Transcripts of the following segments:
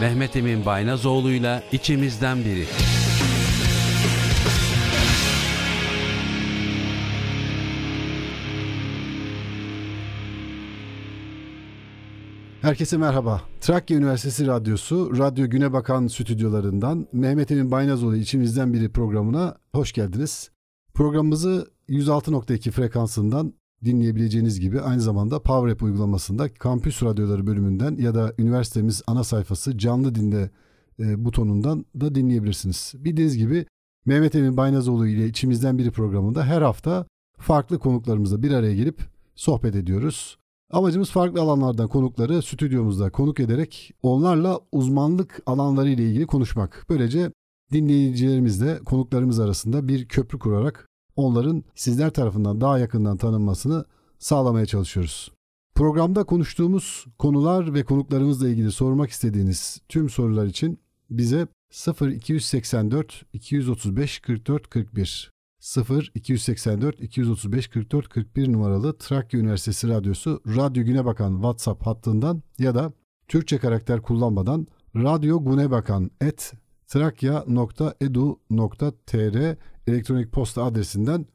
Mehmet Emin Baynazoğlu'yla içimizden biri. Herkese merhaba. Trakya Üniversitesi Radyosu, Radyo Güne Bakan stüdyolarından Mehmet Emin Baynazoğlu içimizden biri programına hoş geldiniz. Programımızı 106.2 frekansından dinleyebileceğiniz gibi aynı zamanda PowerApp uygulamasında Kampüs Radyoları bölümünden ya da üniversitemiz ana sayfası canlı dinle e, butonundan da dinleyebilirsiniz. Bildiğiniz gibi Mehmet Emin Baynazoğlu ile içimizden biri programında her hafta farklı konuklarımızla bir araya gelip sohbet ediyoruz. Amacımız farklı alanlardan konukları stüdyomuzda konuk ederek onlarla uzmanlık alanları ile ilgili konuşmak. Böylece dinleyicilerimizle konuklarımız arasında bir köprü kurarak onların sizler tarafından daha yakından tanınmasını sağlamaya çalışıyoruz. Programda konuştuğumuz konular ve konuklarımızla ilgili sormak istediğiniz tüm sorular için bize 0 284 235 44 41 0 284 235 44 41 numaralı Trakya Üniversitesi Radyosu Radyo Güne Bakan WhatsApp hattından ya da Türkçe karakter kullanmadan Radyo Güne Bakan et trakya.edu.tr elektronik posta adresinden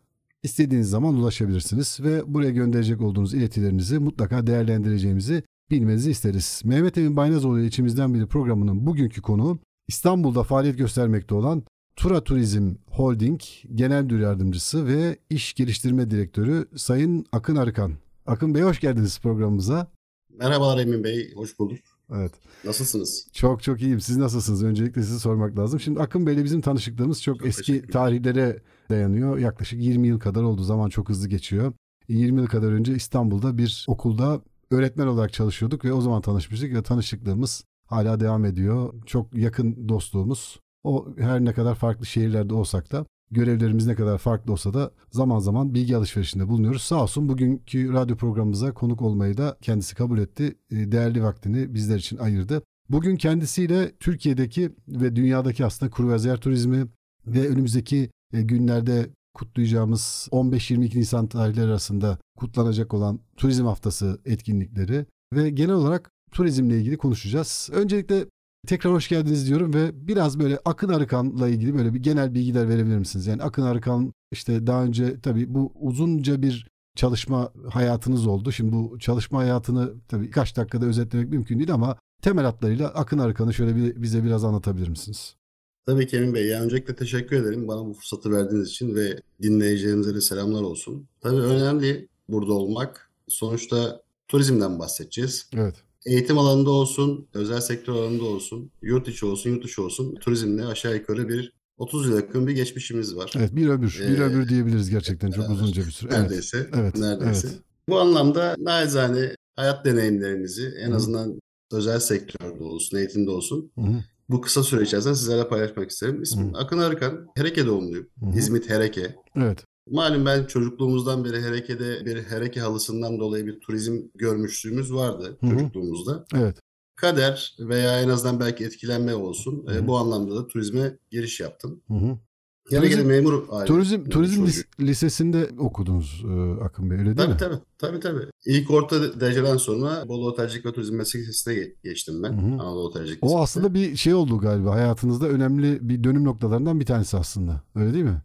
istediğiniz zaman ulaşabilirsiniz ve buraya gönderecek olduğunuz iletilerinizi mutlaka değerlendireceğimizi bilmenizi isteriz. Mehmet Emin Baynazoğlu içimizden biri programının bugünkü konuğu İstanbul'da faaliyet göstermekte olan Tura Turizm Holding Genel Müdür Yardımcısı ve İş Geliştirme Direktörü Sayın Akın Arıkan. Akın Bey hoş geldiniz programımıza. Merhabalar Emin Bey, hoş bulduk. Evet. Nasılsınız? Çok çok iyiyim. Siz nasılsınız? Öncelikle sizi sormak lazım. Şimdi Akın Bey'le bizim tanışıklığımız çok, çok eski tarihlere dayanıyor. Yaklaşık 20 yıl kadar oldu. Zaman çok hızlı geçiyor. 20 yıl kadar önce İstanbul'da bir okulda öğretmen olarak çalışıyorduk ve o zaman tanışmıştık ve tanışıklığımız hala devam ediyor. Çok yakın dostluğumuz. O her ne kadar farklı şehirlerde olsak da görevlerimiz ne kadar farklı olsa da zaman zaman bilgi alışverişinde bulunuyoruz. Sağ olsun bugünkü radyo programımıza konuk olmayı da kendisi kabul etti. E, değerli vaktini bizler için ayırdı. Bugün kendisiyle Türkiye'deki ve dünyadaki aslında kruvaziyer turizmi ve önümüzdeki e, günlerde kutlayacağımız 15-22 Nisan tarihleri arasında kutlanacak olan turizm haftası etkinlikleri ve genel olarak turizmle ilgili konuşacağız. Öncelikle Tekrar hoş geldiniz diyorum ve biraz böyle Akın Arıkan'la ilgili böyle bir genel bilgiler verebilir misiniz? Yani Akın Arıkan işte daha önce tabii bu uzunca bir çalışma hayatınız oldu. Şimdi bu çalışma hayatını tabii birkaç dakikada özetlemek mümkün değil ama temel hatlarıyla Akın Arıkan'ı şöyle bir, bize biraz anlatabilir misiniz? Tabii ki Emin Bey. Yani öncelikle teşekkür ederim bana bu fırsatı verdiğiniz için ve dinleyicilerimize de selamlar olsun. Tabii önemli burada olmak. Sonuçta turizmden bahsedeceğiz. Evet eğitim alanında olsun, özel sektör alanında olsun, yurt içi olsun, yurt dışı olsun turizmle aşağı yukarı bir 30 yıl yakın bir geçmişimiz var. Evet bir ömür, bir ee, ömür diyebiliriz gerçekten çok uzunca bir süre. Neredeyse, evet. evet neredeyse. Evet. Bu anlamda naizane hayat deneyimlerimizi en Hı. azından özel sektörde olsun, eğitimde olsun Hı. bu kısa süre içerisinde sizlerle paylaşmak isterim. İsmim Hı. Akın Arıkan, Hereke doğumluyum. Hı. İzmit Hereke. Evet. Malum ben çocukluğumuzdan beri Hereke'de bir Hereke halısından dolayı bir turizm görmüşlüğümüz vardı Hı-hı. çocukluğumuzda. Evet. Kader veya en azından belki etkilenme olsun. E, bu anlamda da turizme giriş yaptım. Hı-hı. Turizm, memur aile. Turizm, turizm lis- lisesinde okudunuz e, Akın Bey öyle değil tabii, mi? Tabii tabii. tabii. İlk orta dereceden sonra Bolu Otelcilik ve Turizm Meslek Lisesi'ne geçtim ben. Hı hı. Anadolu Otelcilik O aslında bir şey oldu galiba hayatınızda önemli bir dönüm noktalarından bir tanesi aslında. Öyle değil mi?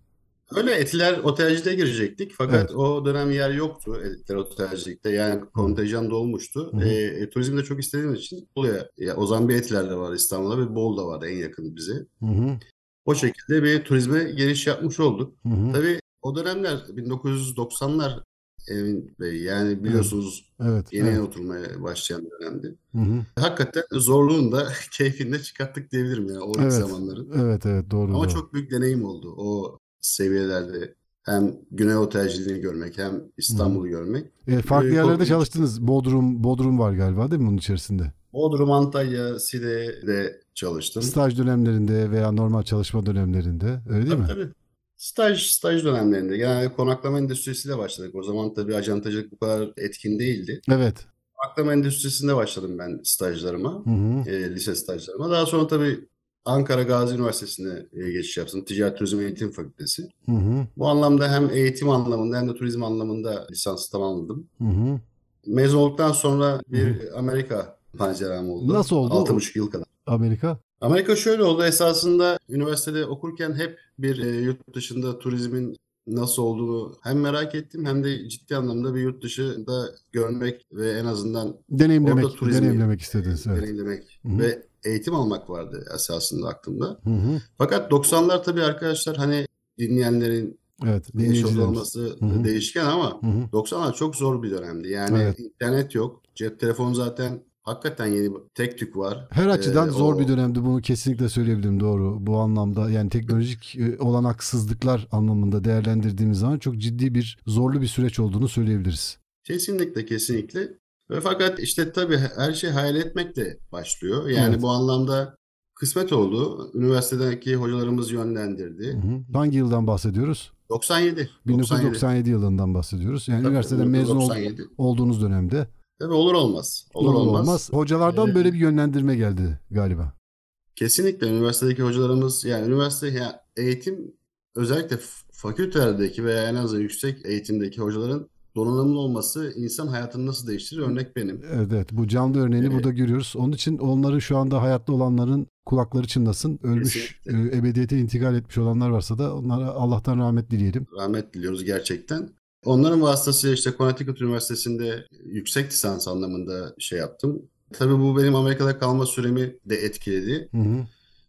Öyle Etiler Otelci'de girecektik fakat evet. o dönem yer yoktu Etiler Otelci'likte yani kontenjan dolmuştu. Hı hı. E, e, turizmde çok istediğimiz için buraya ya, o zaman bir Etiler de var İstanbul'da ve Bolu'da vardı en yakın bize. Hı hı. O şekilde bir turizme giriş yapmış olduk. Hı hı. Tabii o dönemler 1990'lar Emin Bey yani biliyorsunuz evet, yeni evet. oturmaya başlayan dönemdi. Hı hı. Hakikaten zorluğunu da keyfini de çıkarttık diyebilirim yani o evet, zamanların. Evet evet doğru. Ama doğru. çok büyük deneyim oldu. O seviyelerde hem Güney Otelciliğini görmek hem İstanbul'u görmek. E, farklı ee, yerlerde çalıştınız. Bodrum Bodrum var galiba değil mi bunun içerisinde? Bodrum, Antalya, Side'de çalıştım. Staj dönemlerinde veya normal çalışma dönemlerinde öyle değil tabii, mi? Tabii. Staj, staj dönemlerinde genelde konaklama endüstrisiyle başladık. O zaman tabii acentacılık bu kadar etkin değildi. Evet. Konaklama endüstrisinde başladım ben stajlarıma, hı hı. E, lise stajlarıma. Daha sonra tabii Ankara Gazi Üniversitesi'ne e, geçiş yaptım. Ticaret Turizm Eğitim Fakültesi. Hı hı. Bu anlamda hem eğitim anlamında hem de turizm anlamında lisans tamamladım. Hı hı. Mezun olduktan sonra bir hı. Amerika maceram oldu. Nasıl oldu? 6,5 yıl kadar. Amerika? Amerika şöyle oldu. Esasında üniversitede okurken hep bir e, yurt dışında turizmin nasıl olduğunu hem merak ettim hem de ciddi anlamda bir yurt dışında görmek ve en azından Deneyimlemek, Orada turizmi- deneyimlemek istediniz. Evet. deneyimlemek Hı hı. ve eğitim almak vardı esasında aklımda. Hı hı. Fakat 90'lar tabii arkadaşlar hani dinleyenlerin Evet, yaş olması Hı hı. değişken ama Hı hı. 90'lar çok zor bir dönemdi. Yani Evet. internet yok. Cep telefonu zaten hakikaten yeni tek tük var. Her açıdan Ee, zor o- bir dönemdi bunu kesinlikle söyleyebilirim doğru. Bu anlamda yani teknolojik e, olanaksızlıklar anlamında değerlendirdiğimiz zaman çok ciddi bir zorlu bir süreç olduğunu söyleyebiliriz. Kesinlikle kesinlikle. Ve fakat işte tabii her şey hayal etmekle başlıyor. Yani Evet. bu anlamda kısmet oldu. Üniversitedeki hocalarımız Hı yönlendirdi. hı. Hangi yıldan bahsediyoruz? 97. 1997 yılından bahsediyoruz. Yani Tabii, üniversiteden mezun ol- 1997. olduğunuz dönemde. Tabii olur olmaz. Olur, Olur olmaz. olmaz. Hocalardan Ee, böyle bir yönlendirme geldi galiba. Kesinlikle üniversitedeki hocalarımız yani üniversite ya eğitim özellikle fakültelerdeki veya en azından yüksek eğitimdeki hocaların donanımlı olması insan hayatını nasıl değiştirir örnek benim. Evet, bu canlı örneğini Evet. burada görüyoruz. Onun için onların şu anda hayatta olanların kulakları çınlasın. Ölmüş, e, Kesinlikle. ebediyete intikal etmiş olanlar varsa da onlara Allah'tan rahmet dileyelim. Rahmet diliyoruz gerçekten. Onların vasıtasıyla işte Connecticut Üniversitesi'nde yüksek lisans anlamında şey yaptım. Tabii bu benim Amerika'da kalma süremi de etkiledi. Hı hı.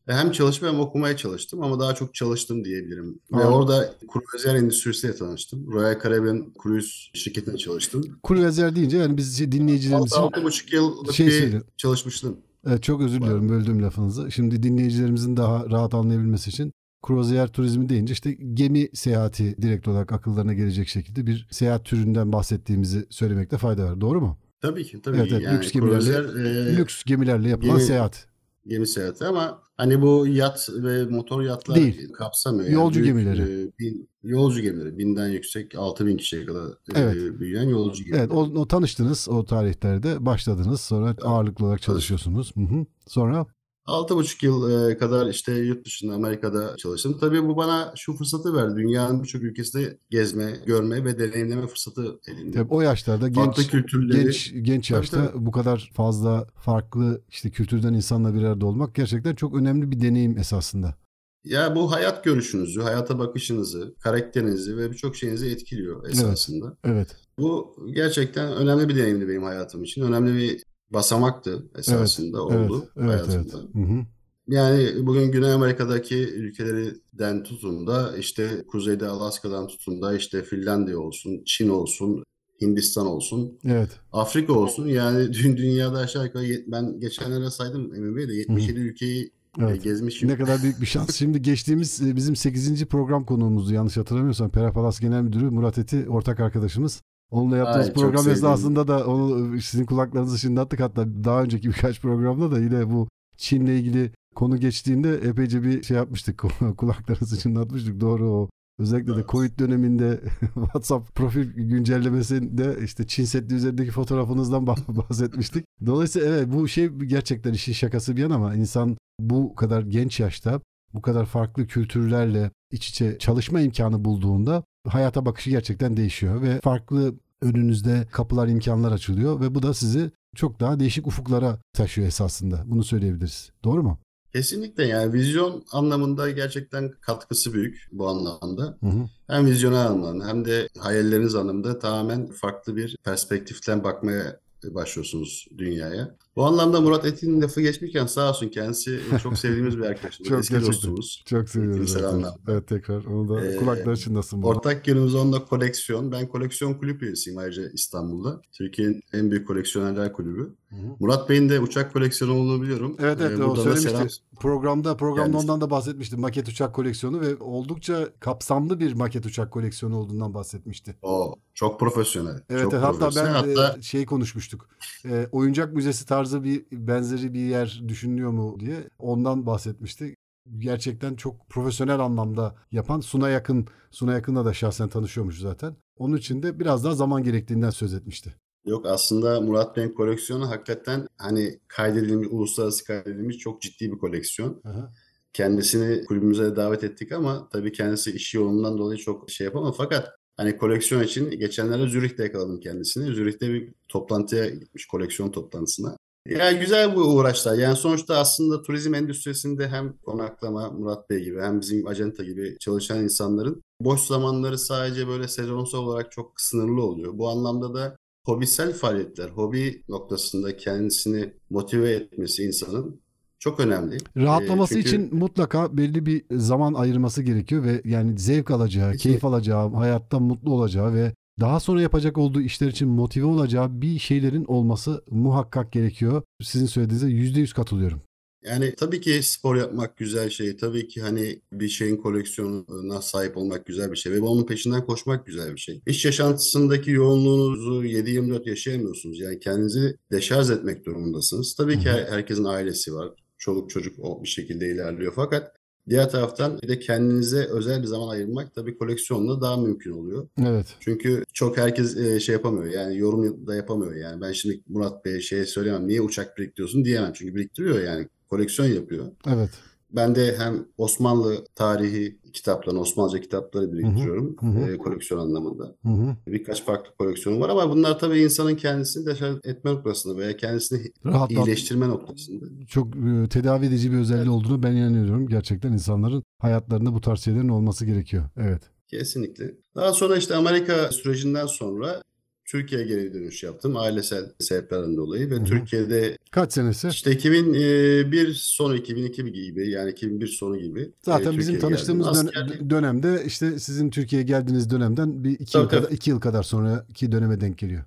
Ve Hem çalışma hem okumaya çalıştım ama daha çok çalıştım diyebilirim. Ve Aa. orada kruvazyer endüstrisiyle tanıştım. Royal Caribbean Cruise şirketine çalıştım. Kruvazer deyince yani biz şey, dinleyicilerimiz için 6,5 yıllık Şey bir çalışmıştım. Evet, çok özür diliyorum böldüğüm lafınızı. Şimdi dinleyicilerimizin daha rahat anlayabilmesi için kruvaziyer turizmi deyince işte gemi seyahati direkt olarak akıllarına gelecek şekilde bir seyahat türünden bahsettiğimizi söylemekte fayda var. Doğru mu? Tabii ki tabii Evet, evet, Yani lüks gemilerle- e, Lüks gemilerle yapılan gemi- seyahat. Gemi seyahati ama hani bu yat ve motor yatlar Değil. kapsamıyor. Yolcu büyük, gemileri. e, bin- yolcu gemileri. Binden yüksek 6000 kişiye kadar e, Evet. büyüyen yolcu gemileri. Evet, o, o tanıştınız o tarihlerde başladınız. Sonra ağırlıklı olarak çalışıyorsunuz. Hı hı. Sonra 6,5 yıl e, kadar işte yurt dışında Amerika'da çalıştım. Tabii bu bana şu fırsatı verdi. Dünyanın birçok ülkesinde gezme, görme ve deneyimleme fırsatı edindim. tabii o yaşlarda Farklı genç kültürleri genç genç Tabii, yaşta bu kadar fazla farklı işte kültürden insanla bir arada olmak gerçekten çok önemli bir deneyim esasında. Ya bu hayat görüşünüzü, hayata bakışınızı, karakterinizi ve birçok şeyinizi etkiliyor esasında. Evet. Bu gerçekten önemli bir deneyimdi benim hayatım için. Önemli bir basamaktı esasında Evet. oldu Evet. Evet. hayatımda. Hı hı. Yani bugün Güney Amerika'daki ülkelerden tutun da işte Kuzeyde Alaska'dan tutun da işte Finlandiya olsun, Çin olsun, Hindistan olsun, Evet. Afrika olsun. Yani dün dünyada aşağı yukarı ben geçenlere saydım Emin Bey de 77 ülkeyi e, Evet. gezmişim. Ne kadar büyük bir şans. Şimdi geçtiğimiz e, bizim 8. program konuğumuzdu yanlış hatırlamıyorsam. Perapalas Genel Müdürü Murat Eti ortak arkadaşımız. Onunla yaptığımız Ay, program esnasında da onu e, sizin kulaklarınızı çınlattık. Hatta daha önceki birkaç programda da yine bu Çin'le ilgili konu geçtiğinde epeyce bir şey yapmıştık. Kulaklarınızı çınlatmıştık. Doğru o. Özellikle de Evet. Covid döneminde WhatsApp profil güncellemesinde işte Çin Seddi üzerindeki fotoğrafınızdan bah- bahsetmiştik. Dolayısıyla evet bu şey gerçekten işin şakası bir yana ama insan bu kadar genç yaşta bu kadar farklı kültürlerle iç içe çalışma imkanı bulduğunda hayata bakışı gerçekten değişiyor ve farklı önünüzde kapılar imkanlar açılıyor ve bu da sizi çok daha değişik ufuklara taşıyor esasında. Bunu söyleyebiliriz. Doğru mu? Kesinlikle yani vizyon anlamında gerçekten katkısı büyük bu anlamda. Hı hı. Hem vizyonel anlamda hem de hayalleriniz anlamında tamamen farklı bir perspektiften bakmaya başlıyorsunuz dünyaya. Bu anlamda Murat Etin'in lafı geçmişken sağ olsun kendisi çok sevdiğimiz bir arkadaşımız. Çok Eski dostumuz. Çok seviyoruz. Eğitimsel Evet, tekrar onu da Ee, kulakları çınlasın. bana. Ortak yönümüz onunla koleksiyon. Ben koleksiyon kulüp üyesiyim ayrıca İstanbul'da. Türkiye'nin en büyük koleksiyonerler kulübü. Hı hı. Murat Bey'in de uçak koleksiyonu olduğunu biliyorum. Evet evet Ee, o söylemişti. selam- Programda programda Kendisi. ondan da bahsetmişti. Maket uçak koleksiyonu ve oldukça kapsamlı bir maket uçak koleksiyonu olduğundan bahsetmişti. O çok profesyonel. Evet çok evet, hatta ben profesyonel. e, Hatta şey konuşmuştuk. E, oyuncak müzesi tarzı bir benzeri bir yer düşünülüyor mu diye ondan bahsetmişti. Gerçekten çok profesyonel anlamda yapan Suna Yakın, Suna Yakın'la da şahsen tanışıyormuş zaten. Onun için de biraz daha zaman gerektiğinden söz etmişti. Yok aslında Murat Bey'in koleksiyonu hakikaten hani kaydedilmiş, uluslararası kaydedilmiş çok ciddi bir koleksiyon. Aha. Kendisini kulübümüze davet ettik ama tabii kendisi iş yoğunluğundan dolayı çok şey yapamadı. Fakat hani koleksiyon için geçenlerde Zürih'te yakaladım kendisini. Zürih'te bir toplantıya gitmiş, koleksiyon toplantısına. Yani güzel bu uğraşlar. Yani sonuçta aslında turizm endüstrisinde hem konaklama Murat Bey gibi hem bizim acenta gibi çalışan insanların boş zamanları sadece böyle sezonsal olarak çok sınırlı oluyor. Bu anlamda da hobisel faaliyetler, hobi noktasında kendisini motive etmesi insanın çok önemli. Rahatlaması Ee, çünkü- için mutlaka belli bir zaman ayırması gerekiyor ve yani zevk alacağı, Kesinlikle. keyif alacağı, hayatta mutlu olacağı ve daha sonra yapacak olduğu işler için motive olacağı bir şeylerin olması muhakkak gerekiyor. Sizin söylediğinize yüzde yüz katılıyorum. Yani tabii ki spor yapmak güzel şey. Tabii ki hani bir şeyin koleksiyonuna sahip olmak güzel bir şey. Ve onun peşinden koşmak güzel bir şey. İş yaşantısındaki yoğunluğunuzu 7-24 yaşayamıyorsunuz. Yani kendinizi deşarj etmek durumundasınız. Tabii ki herkesin ailesi var. Çoluk çocuk o bir şekilde ilerliyor. Fakat diğer taraftan bir de kendinize özel bir zaman ayırmak tabii koleksiyonla daha mümkün oluyor. Evet. Çünkü çok herkes e, şey yapamıyor yani yorum da yapamıyor yani ben şimdi Murat Bey'e şey söyleyemem niye uçak biriktiriyorsun diyemem çünkü biriktiriyor yani koleksiyon yapıyor. Evet. Ben de hem Osmanlı tarihi kitaplarını, Osmanlıca kitapları biriktiriyorum hı hı. e, koleksiyon anlamında. Hı hı. Birkaç farklı koleksiyonum var ama bunlar tabii insanın kendisini deşarj etme noktasında veya kendisini Rahatlat, iyileştirme noktasında. çok e, tedavi edici bir özelliği olduğunu ben inanıyorum. Gerçekten insanların hayatlarında bu tarz şeylerin olması gerekiyor. Evet. Kesinlikle. Daha sonra işte Amerika sürecinden sonra Türkiye'ye geri dönüş yaptım ailesel sebeplerden dolayı ve Hı hı. Türkiye'de Kaç senesi? İşte 2001 sonu 2002 gibi yani 2001 sonu gibi. Zaten e, bizim tanıştığımız dön- dönemde işte sizin Türkiye'ye geldiğiniz dönemden bir iki Tabii, yıl kadar iki yıl kadar sonraki döneme denk geliyor.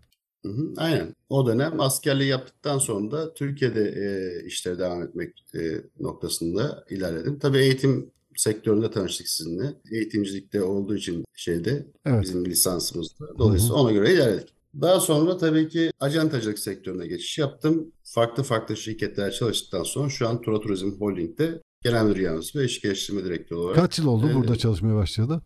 Hı hı, aynen. O dönem askerliği yaptıktan sonra da Türkiye'de e, işlere devam etmek e, noktasında ilerledim. Tabii eğitim sektöründe tanıştık sizinle. Eğitimcilikte olduğu için şeyde Evet. bizim lisansımızda. Dolayısıyla ona göre ilerledik. Daha sonra tabii ki acentacılık sektörüne geçiş yaptım. Farklı farklı şirketlere çalıştıktan sonra şu an Tura Turizm Holding'de genel müdür yardımcısı ve iş geliştirme direktörü olarak. Kaç yıl oldu Ee, burada çalışmaya başladı?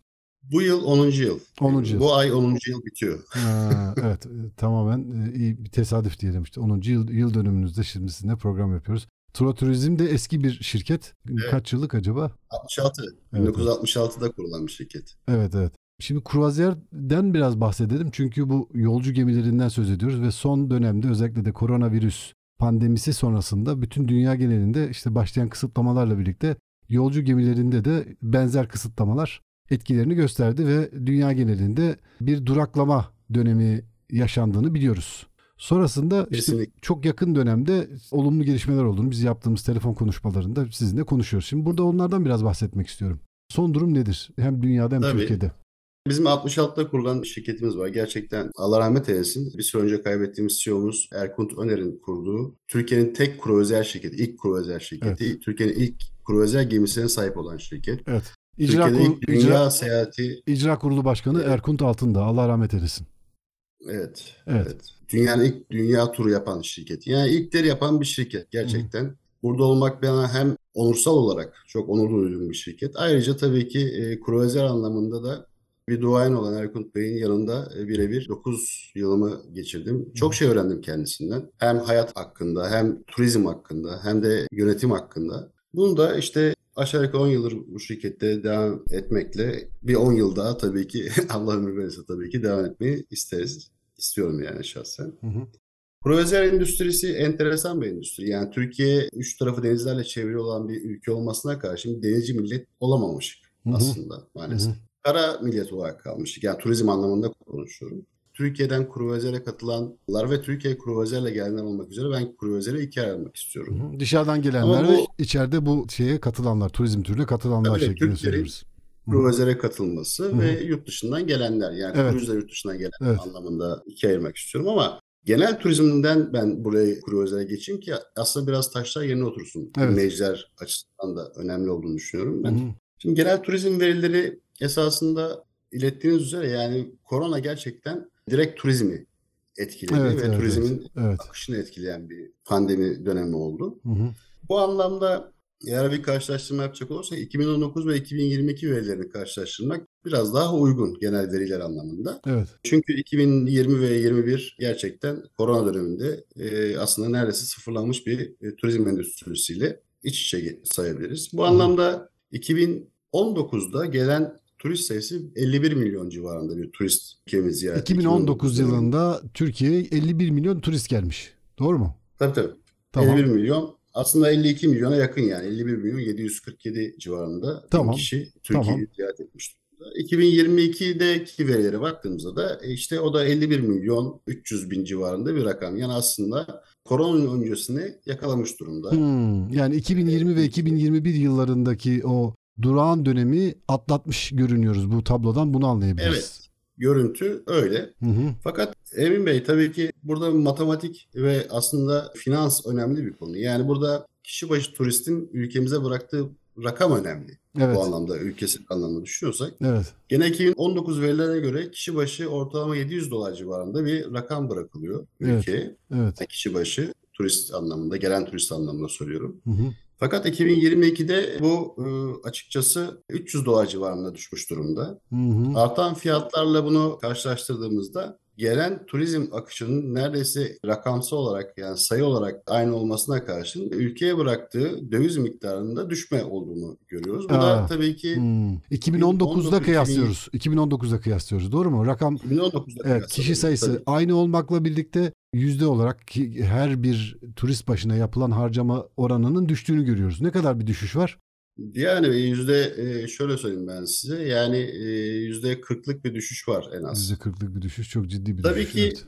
Bu yıl 10. yıl. 10. yıl. Bu ay 10. yıl bitiyor. Ha, evet e, tamamen e, iyi bir tesadüf diyelim işte 10. yıl, yıl dönümünüzde şimdi sizinle program yapıyoruz. Tura Turizm de eski bir şirket. Kaç yıllık acaba? 66. Evet, 1966'da kurulan bir şirket. Evet evet. Şimdi kruvaziyerden biraz bahsedelim. Çünkü bu yolcu gemilerinden söz ediyoruz ve son dönemde özellikle de koronavirüs pandemisi sonrasında bütün dünya genelinde işte başlayan kısıtlamalarla birlikte yolcu gemilerinde de benzer kısıtlamalar etkilerini gösterdi ve dünya genelinde bir duraklama dönemi yaşandığını biliyoruz. Sonrasında işte çok yakın dönemde olumlu gelişmeler olduğunu biz yaptığımız telefon konuşmalarında sizinle konuşuyoruz. Şimdi burada onlardan biraz bahsetmek istiyorum. Son durum nedir? Hem dünyada hem Tabii. Türkiye'de. Bizim 66'da kurulan şirketimiz var. Gerçekten Allah rahmet eylesin. Bir süre önce kaybettiğimiz CEO'muz Erkunt Öner'in kurduğu Türkiye'nin tek kuru özel şirketi, ilk kuru özel şirketi, Türkiye'nin ilk kuru özel gemisine sahip olan şirket. Evet. İcra, Türkiye'de Kurulu, ilk dünya İcra, seyahati İcra Kurulu Başkanı Evet. Erkunt Altındağ. Allah rahmet eylesin. Evet, Evet. evet. Dünyanın ilk dünya turu yapan şirket. Yani ilkleri yapan bir şirket gerçekten. Burada olmak bana hem onursal olarak çok onur duyduğum bir şirket. Ayrıca tabii ki e, kruvazer anlamında da bir duayen olan Erkunt Bey'in yanında e, birebir 9 yılımı geçirdim. Çok şey öğrendim kendisinden. Hem hayat hakkında, hem turizm hakkında, hem de yönetim hakkında. Bunu da işte aşağı yukarı 10 yıldır bu şirkette devam etmekle bir 10 yıl daha tabii ki Allah ömür verirse tabii ki devam etmeyi isteriz. İstiyorum yani şahsen. Hı hı. Kruvazer endüstrisi enteresan bir endüstri. Yani Türkiye üç tarafı denizlerle çevrili olan bir ülke olmasına karşın denizci millet olamamış Hı hı. aslında Hı maalesef. hı. Kara millet olarak kalmıştık. Yani turizm anlamında konuşuyorum. Türkiye'den kruvazere katılanlar ve Türkiye kruvazerle gelenler olmak üzere ben kruvazere ikiye ayırmak Hı istiyorum. hı. Dışarıdan gelenler Ama ve bu- içeride bu şeye katılanlar, turizm türüne katılanlar şeklinde söylüyoruz. Kruvazere katılması Hı hı. ve yurt dışından gelenler. Yani Evet. kruzla yurt dışından gelen Evet. anlamında ikiye ayırmak istiyorum ama genel turizmden ben buraya kruvazere geçeyim ki aslında biraz taşlar yerine otursun. Evet. Dinleyiciler açısından da önemli olduğunu düşünüyorum ben. hı. Şimdi genel turizm verileri esasında ilettiğiniz üzere yani korona gerçekten direkt turizmi etkiledi Evet, ve evet, turizmin Evet. akışını etkileyen bir pandemi dönemi oldu. Hı hı. Bu anlamda eğer bir karşılaştırma yapacak olursak 2019 ve 2022 verilerini karşılaştırmak biraz daha uygun genel veriler anlamında. Evet. Çünkü 2020 ve 21 gerçekten korona döneminde e, aslında neredeyse sıfırlanmış bir e, turizm endüstrisiyle iç içe sayabiliriz. Bu Hı anlamda 2019'da gelen turist sayısı 51 milyon civarında bir turist ülkemi ziyaret 2019 döneminde. yılında Türkiye'ye 51 milyon turist gelmiş. Doğru mu? Tabii tabii. Tamam. 51 milyon aslında 52 milyona yakın yani 51 milyon 747 civarında Tamam. kişi Türkiye'yi Tamam. ziyaret etmiş durumda. 2022'deki verilere baktığımızda da e, işte o da 51 milyon 300 bin civarında bir rakam. Yani aslında korona öncesini yakalamış durumda. Hmm, yani 2020 ve 2021 yıllarındaki o durağan dönemi atlatmış görünüyoruz bu tablodan bunu anlayabiliriz. Evet. Görüntü öyle. Hı hı. Fakat Emin Bey tabii ki burada matematik ve aslında finans önemli bir konu. Yani burada kişi başı turistin ülkemize bıraktığı rakam önemli. Evet. Bu anlamda ülkesi anlamda düşünüyorsak. Evet. Gene 2019 verilerine göre kişi başı ortalama 700 dolar civarında bir rakam bırakılıyor Evet. ülkeye. Evet. Yani Kişi başı turist anlamında, gelen turist anlamında söylüyorum. Hı hı. Fakat 2022'de bu e, açıkçası 300 dolar civarında düşmüş durumda. Hı hı. Artan fiyatlarla bunu karşılaştırdığımızda gelen turizm akışının neredeyse rakamsal olarak yani sayı olarak aynı olmasına karşın ülkeye bıraktığı döviz miktarında düşme olduğunu görüyoruz. Bu Aa. da tabii ki Hmm. 2019'da 2019, kıyaslıyoruz. 2019'da kıyaslıyoruz. Doğru mu? Rakam 2019'da evet kişi sayısı Tabii. aynı olmakla birlikte yüzde olarak ki her bir turist başına yapılan harcama oranının düştüğünü görüyoruz. Ne kadar bir düşüş var? Yani yüzde şöyle söyleyeyim ben size yani yüzde kırklık bir düşüş var en az. Yüzde kırklık bir düşüş. Çok ciddi bir Tabii düşüş. ki evet.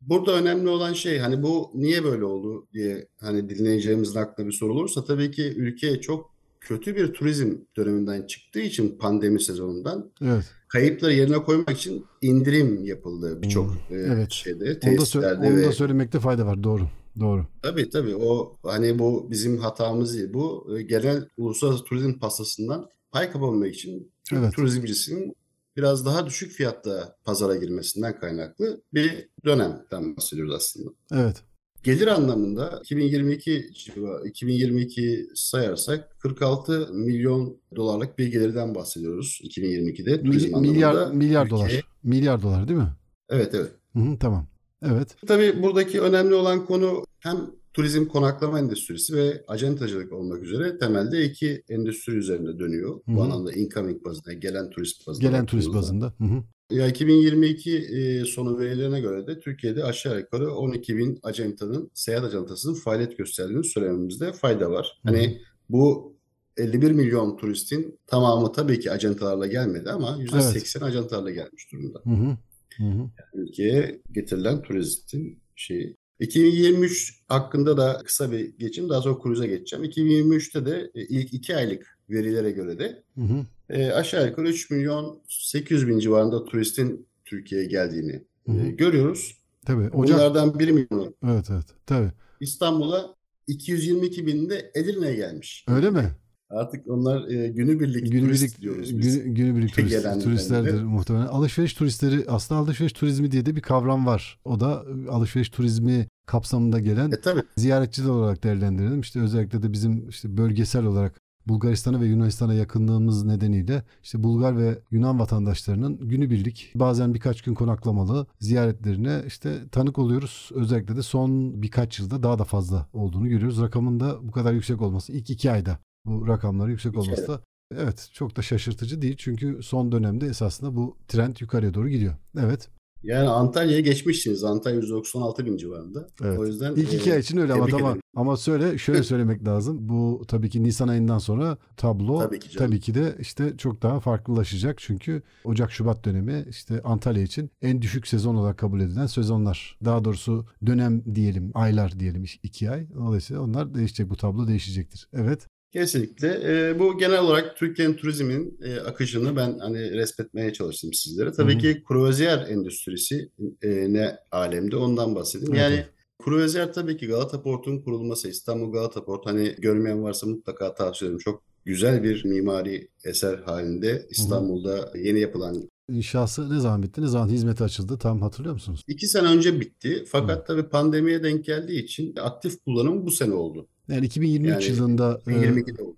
Burada önemli olan şey hani bu niye böyle oldu diye hani dinleyeceğimizin aklına bir soru olursa tabii ki ülke çok kötü bir turizm döneminden çıktığı için pandemi sezonundan Evet. kayıpları yerine koymak için indirim yapıldı birçok e, evet. şeyde Onu da, sö- onu da söylemekte fayda var. Doğru. Doğru. tabii tabii o hani bu bizim hatamız değil bu e, genel uluslararası turizm pastasından pay kapamak için Evet. turizmcisinin biraz daha düşük fiyatta pazara girmesinden kaynaklı bir dönemden bahsediyoruz aslında. Evet. Gelir anlamında 2022 civa- 2022 sayarsak 46 milyon dolarlık bir gelirden bahsediyoruz 2022'de turizm Mil- anlamında. milyar milyar dolar. Milyar dolar değil mi? Evet evet. Hı hı, tamam. Evet. Tabii buradaki önemli olan konu hem turizm konaklama endüstrisi ve acentacılık olmak üzere temelde iki endüstri üzerinde dönüyor. Hı hı. Bu anlamda incoming bazında, gelen turist bazında. Gelen turist bazında. Hı hı. Ya 2022 e, sonu verilerine göre de Türkiye'de aşağı yukarı 12 bin acentanın, seyahat ajantasının faaliyet gösterdiğini söylememizde fayda var. Hı hı. Hani bu 51 milyon turistin tamamı tabii ki ajantalarla gelmedi ama %80 ajantalarla gelmiş durumda. Hı hı. Hı hı. Ülkeye getirilen turistin şeyi. 2023 hakkında da kısa bir geçeyim. Daha sonra cruise'a geçeceğim. 2023'te de e, ilk iki aylık verilere göre de Hı hı. e, aşağı yukarı 3 milyon 800 bin civarında turistin Türkiye'ye geldiğini Hı hı. e, görüyoruz. Tabii. Ocak. Bunlardan 1 milyonu Evet evet. Tabii. İstanbul'a 222 bin de Edirne'ye gelmiş. Öyle mi? Artık onlar e, günübirlik Günübirlik, turist diyoruz biz. günü, günübirlik turist, turistlerdir de. muhtemelen. Alışveriş turistleri aslında alışveriş turizmi diye de bir kavram var. O da e, alışveriş turizmi kapsamında gelen E tabii ziyaretçiler olarak değerlendirelim. İşte özellikle de bizim işte bölgesel olarak Bulgaristan'a ve Yunanistan'a yakınlığımız nedeniyle işte Bulgar ve Yunan vatandaşlarının günübirlik bazen birkaç gün konaklamalı ziyaretlerine işte tanık oluyoruz. Özellikle de son birkaç yılda daha da fazla olduğunu görüyoruz. Rakamın da bu kadar yüksek olması ilk iki ayda bu rakamların yüksek olması da evet çok da şaşırtıcı değil. Çünkü son dönemde esasında bu trend yukarıya doğru gidiyor. Evet. yani Antalya'ya geçmişsiniz. Antalya 196 bin civarında. Evet. O yüzden İlk iki e, ay için öyle ama tamam. Ama söyle şöyle söylemek lazım. Bu tabii ki Nisan ayından sonra tablo Tabii ki canım. tabii ki de işte çok daha farklılaşacak. Çünkü Ocak Şubat dönemi işte Antalya için en düşük sezon olarak kabul edilen sezonlar. Daha doğrusu dönem diyelim, aylar diyelim iki ay. Dolayısıyla onlar değişecek. Bu tablo değişecektir. Evet. Kesinlikle. E, bu genel olarak Türkiye'nin turizmin e, akışını ben hani resmetmeye çalıştım sizlere. Tabii Hı hı. ki kruvaziyer endüstrisi e, ne alemde ondan bahsedeyim. Yani evet. kruvaziyer tabii ki Galata Port'un kurulması, İstanbul Galata Port hani görmeyen varsa mutlaka tavsiye ederim. Çok güzel bir mimari eser halinde İstanbul'da yeni yapılan İnşası ne zaman bitti? Ne zaman hizmete açıldı? Tam hatırlıyor musunuz? iki sene önce bitti. Fakat tabii pandemiye denk geldiği için aktif kullanım bu sene oldu. Yani 2023 Yani yılında e, 2022'de oldu.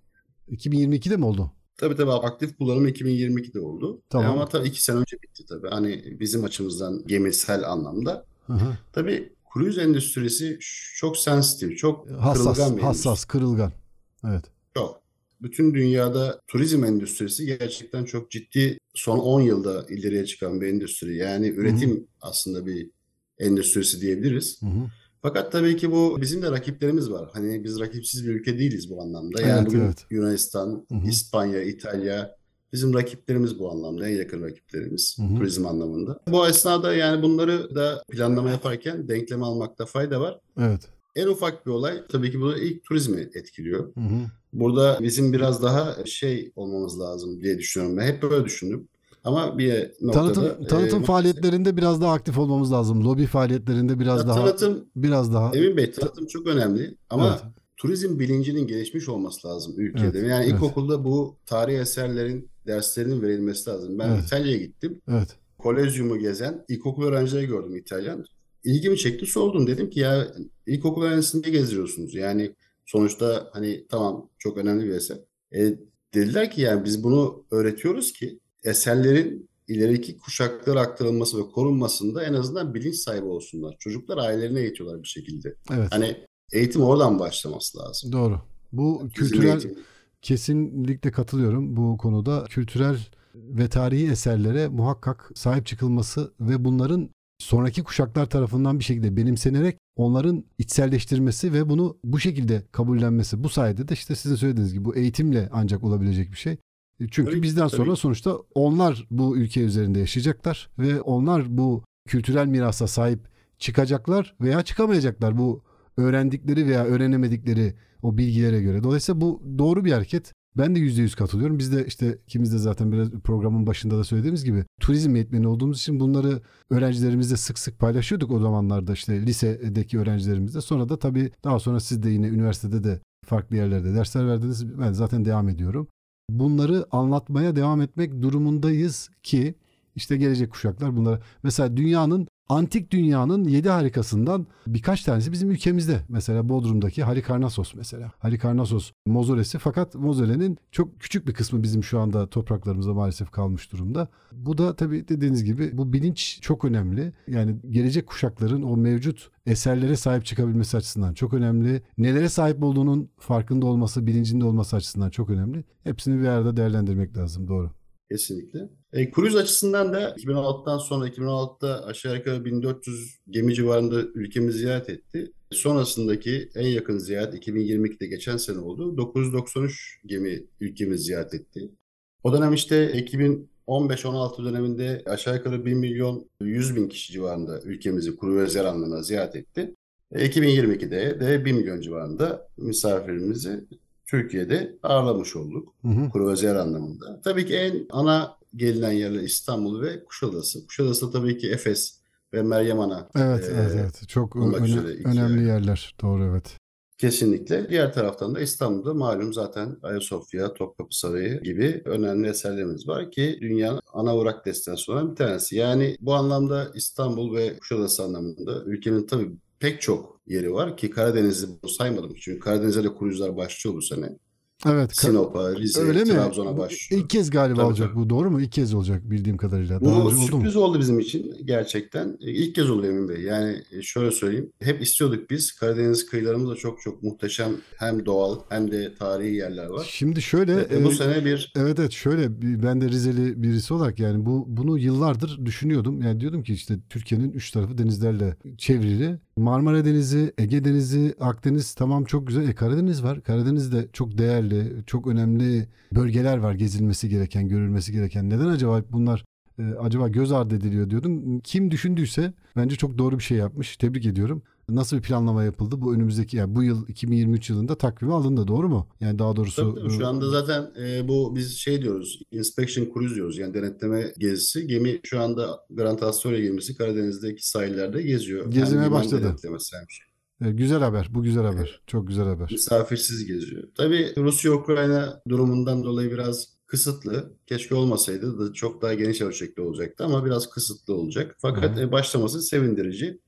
2022'de mi oldu? Tabii tabii aktif kullanım 2022'de oldu. Tamam. E ama tabii iki sene önce bitti tabii. Hani bizim açımızdan gemisel anlamda. Hı. Tabii kruz endüstrisi çok sensitif, çok Hassas, kırılgan bir hassas, kırılgan. Evet. endüstri. Çok. Bütün dünyada turizm endüstrisi gerçekten çok ciddi son 10 yılda ileriye çıkan bir endüstri. Yani üretim aslında bir endüstrisi diyebiliriz. Hı hı. Fakat tabii ki bu bizim de rakiplerimiz var. Hani biz rakipsiz bir ülke değiliz bu anlamda. Yani Evet, bugün evet. Yunanistan, Hı hı. İspanya, İtalya bizim rakiplerimiz bu anlamda. En yakın rakiplerimiz Hı hı. turizm anlamında. Bu esnada yani bunları da planlama yaparken denkleme almakta fayda var. Evet. En ufak bir olay tabii ki bu ilk turizmi etkiliyor. Hı hı. Burada bizim biraz daha şey olmamız lazım diye düşünüyorum. Ben hep böyle düşündüm. Ama bir noktada Tanıtım tanıtım e, faaliyetlerinde biraz daha aktif olmamız lazım. Lobi faaliyetlerinde biraz ya daha tanıtım biraz daha Emin Bey tanıtım çok önemli ama Evet. turizm bilincinin gelişmiş olması lazım ülkede. Evet, Yani evet. ilkokulda bu tarihi eserlerin derslerinin verilmesi lazım. Ben Evet. İtalya'ya gittim. Evet. Kolezyumu gezen ilkokul öğrencileri gördüm İtalyan. İlgimi çekti sordum. Dedim ki ya ilkokul öğrencisini gezdiriyorsunuz? Yani sonuçta hani tamam çok önemli bir eser. E, dediler ki yani biz bunu öğretiyoruz ki eserlerin ileriki kuşaklara aktarılması ve korunmasında en azından bilinç sahibi olsunlar. Çocuklar ailelerine eğitiyorlar bir şekilde. Evet. Hani eğitim oradan başlaması lazım. Doğru. Bu Bizim kültürel eğitim- kesinlikle katılıyorum bu konuda. Kültürel ve tarihi eserlere muhakkak sahip çıkılması ve bunların sonraki kuşaklar tarafından bir şekilde benimsenerek onların içselleştirmesi ve bunu bu şekilde kabullenmesi. Bu sayede de işte sizin söylediğiniz gibi bu eğitimle ancak olabilecek bir şey. E, Çünkü Tabii bizden tabii sonra sonuçta onlar bu ülke üzerinde yaşayacaklar ve onlar bu kültürel mirasa sahip çıkacaklar veya çıkamayacaklar bu öğrendikleri veya öğrenemedikleri o bilgilere göre. Dolayısıyla bu doğru bir hareket. Ben de yüzde yüz katılıyorum. Biz de işte ikimiz de zaten biraz programın başında da söylediğimiz gibi turizm eğitmeni olduğumuz için bunları öğrencilerimizle sık sık paylaşıyorduk o zamanlarda işte lisedeki öğrencilerimizle. Sonra da tabii daha sonra siz de yine üniversitede de farklı yerlerde dersler verdiniz. Ben zaten devam ediyorum. Bunları anlatmaya devam etmek durumundayız ki işte gelecek kuşaklar bunlara. Mesela dünyanın antik dünyanın yedi harikasından birkaç tanesi bizim ülkemizde. Mesela Bodrum'daki Halikarnassos mesela. Halikarnassos mozolesi fakat mozolenin çok küçük bir kısmı bizim şu anda topraklarımızda maalesef kalmış durumda. Bu da tabii dediğiniz gibi bu bilinç çok önemli. Yani gelecek kuşakların o mevcut eserlere sahip çıkabilmesi açısından çok önemli. Nelere sahip olduğunun farkında olması, bilincinde olması açısından çok önemli. Hepsini bir arada değerlendirmek lazım. Doğru. Kesinlikle. E, kruz açısından da 2016'dan sonra 2016'da aşağı yukarı 1400 gemi civarında ülkemizi ziyaret etti. Sonrasındaki en yakın ziyaret 2022'de geçen sene oldu. 993 gemi ülkemizi ziyaret etti. O dönem işte 2015-16 döneminde aşağı yukarı 1 milyon 100 bin kişi civarında ülkemizi kuru ve anlamına ziyaret etti. E, 2022'de de 1 milyon civarında misafirimizi Türkiye'de ağırlamış olduk. Hı zer anlamında. Tabii ki en ana gelinen yerler İstanbul ve Kuşadası. Kuşadası da tabii ki Efes ve Meryem Ana. Evet, e, evet, evet. Çok öne- önemli yer. yerler. Doğru, evet. Kesinlikle. Diğer taraftan da İstanbul'da malum zaten Ayasofya, Topkapı Sarayı gibi önemli eserlerimiz var ki dünyanın ana uğrak destinasyonlarından bir tanesi. Yani bu anlamda İstanbul ve Kuşadası anlamında ülkenin tabii pek çok yeri var ki Karadeniz'i saymadım. Çünkü Karadeniz'e de kruzlar başlıyor bu sene. Evet. Sinop'a, mi? Trabzon'a Bu başlıyor. İlk kez galiba Tabii, olacak tabii. bu. Doğru mu? İlk kez olacak bildiğim kadarıyla. Daha Bu önce oldu mu? sürpriz oldu bizim için gerçekten. E, İlk kez oldu Emin Bey. Yani e, şöyle söyleyeyim. Hep istiyorduk biz. Karadeniz kıyılarımızda çok çok muhteşem hem doğal hem de tarihi yerler var. Şimdi şöyle E, bu e, sene bir Evet evet şöyle ben de Rizeli birisi olarak yani bu bunu yıllardır düşünüyordum. Yani diyordum ki işte Türkiye'nin üç tarafı denizlerle çevrili. Marmara Denizi, Ege Denizi, Akdeniz tamam çok güzel. E Karadeniz var. Karadeniz de çok değerli, çok önemli bölgeler var gezilmesi gereken, görülmesi gereken. Neden acaba bunlar e, acaba göz ardı ediliyor diyordum. Kim düşündüyse bence çok doğru bir şey yapmış. Tebrik ediyorum. Nasıl bir planlama yapıldı? Bu önümüzdeki yani bu yıl 2023 yılında takvime alındı doğru mu? Yani daha doğrusu Tabii, tabii. Şu anda zaten e, bu biz şey diyoruz, inspection cruise diyoruz yani denetleme gezisi. Gemi şu anda Grand Astoria gemisi Karadeniz'deki sahillerde geziyor. Gezmeye liman başladı. denetlemesi hem şey. e, güzel haber. Bu güzel haber. Çok güzel haber. Misafirsiz geziyor. Tabii Rusya-Ukrayna durumundan dolayı biraz kısıtlı. Keşke olmasaydı da çok daha geniş ölçekli olacaktı ama biraz kısıtlı olacak. Fakat Hı hı. e, başlaması sevindirici.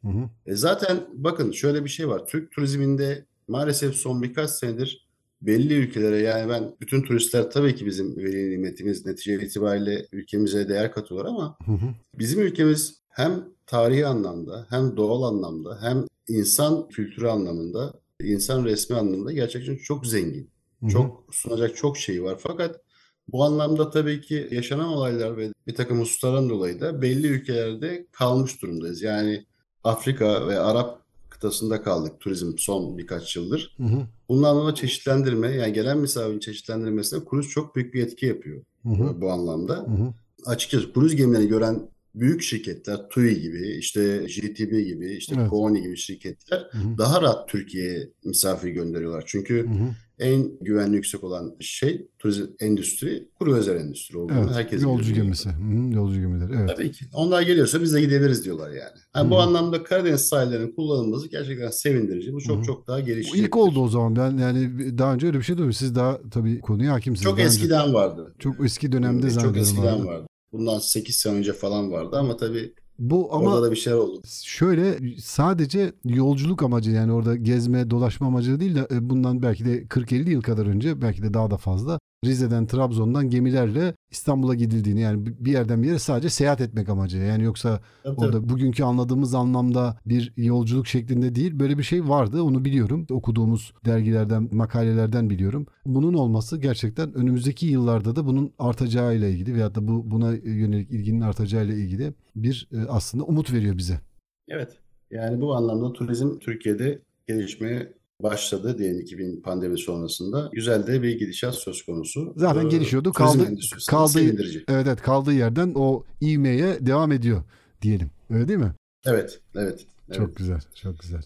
E, zaten bakın şöyle bir şey var. Türk turizminde maalesef son birkaç senedir belli ülkelere yani ben bütün turistler tabii ki bizim veli nimetimiz netice itibariyle ülkemize değer katıyorlar ama Hı hı. bizim ülkemiz hem tarihi anlamda hem doğal anlamda hem insan kültürü anlamında insan resmi anlamında gerçekten çok zengin. Hı hı. Çok sunacak çok şey var. Fakat bu anlamda tabii ki yaşanan olaylar ve bir takım hususlardan dolayı da belli ülkelerde kalmış durumdayız. Yani Afrika ve Arap kıtasında kaldık turizm son birkaç yıldır. Hı hı. Bunun anlamda çeşitlendirme yani gelen misafirin çeşitlendirmesine kruz çok büyük bir etki yapıyor Hı hı. bu anlamda. Hı hı. Açıkçası kruz gemilerini gören büyük şirketler TUI gibi işte JTB gibi işte Evet. Kony gibi şirketler Hı hı. daha rahat Türkiye'ye misafir gönderiyorlar. Çünkü Hı hı. En güvenli yüksek olan şey turizm endüstri, kuru özel endüstri olduğunu Evet. herkes Yolcu biliyor. gemisi. Hı. Yolcu gemileri. Evet. Tabii ki. Onlar geliyorsa biz de gidebiliriz diyorlar yani. Ha, bu Hı anlamda Karadeniz sahillerinin kullanılması gerçekten sevindirici. Bu çok Hı çok daha Bu gelişecektir. ilk oldu o zaman. Ben yani daha önce öyle bir şey duymadım. Siz daha tabii konuya hakimsiniz. Çok Daha önce- eskiden vardı. Çok eski dönemde Çok zannediyorum. eskiden vardı. vardı. Bundan 8 sene önce falan vardı ama tabii Bu ama orada da bir şeyler oldu. şöyle sadece yolculuk amacı yani orada gezme dolaşma amacı değil de e, bundan belki de 40-50 yıl kadar önce belki de daha da fazla Rize'den Trabzon'dan gemilerle İstanbul'a gidildiğini yani bir yerden bir yere sadece seyahat etmek amacı yani yoksa tabii. orada bugünkü anladığımız anlamda bir yolculuk şeklinde değil böyle bir şey vardı onu biliyorum okuduğumuz dergilerden makalelerden biliyorum bunun olması gerçekten önümüzdeki yıllarda da bunun artacağıyla ilgili veyahut da bu buna yönelik ilginin artacağıyla ilgili bir e, aslında umut veriyor bize. Evet. Yani bu anlamda turizm Türkiye'de gelişmeye başladı diyelim 2000 pandemi sonrasında. Güzel de bir gidişat söz konusu. Zaten Ee, gelişiyordu. Kaldı, kaldığı, evet, evet kaldığı yerden o ivmeye devam ediyor diyelim. Öyle değil mi? Evet, evet. evet. Çok güzel. Çok güzel.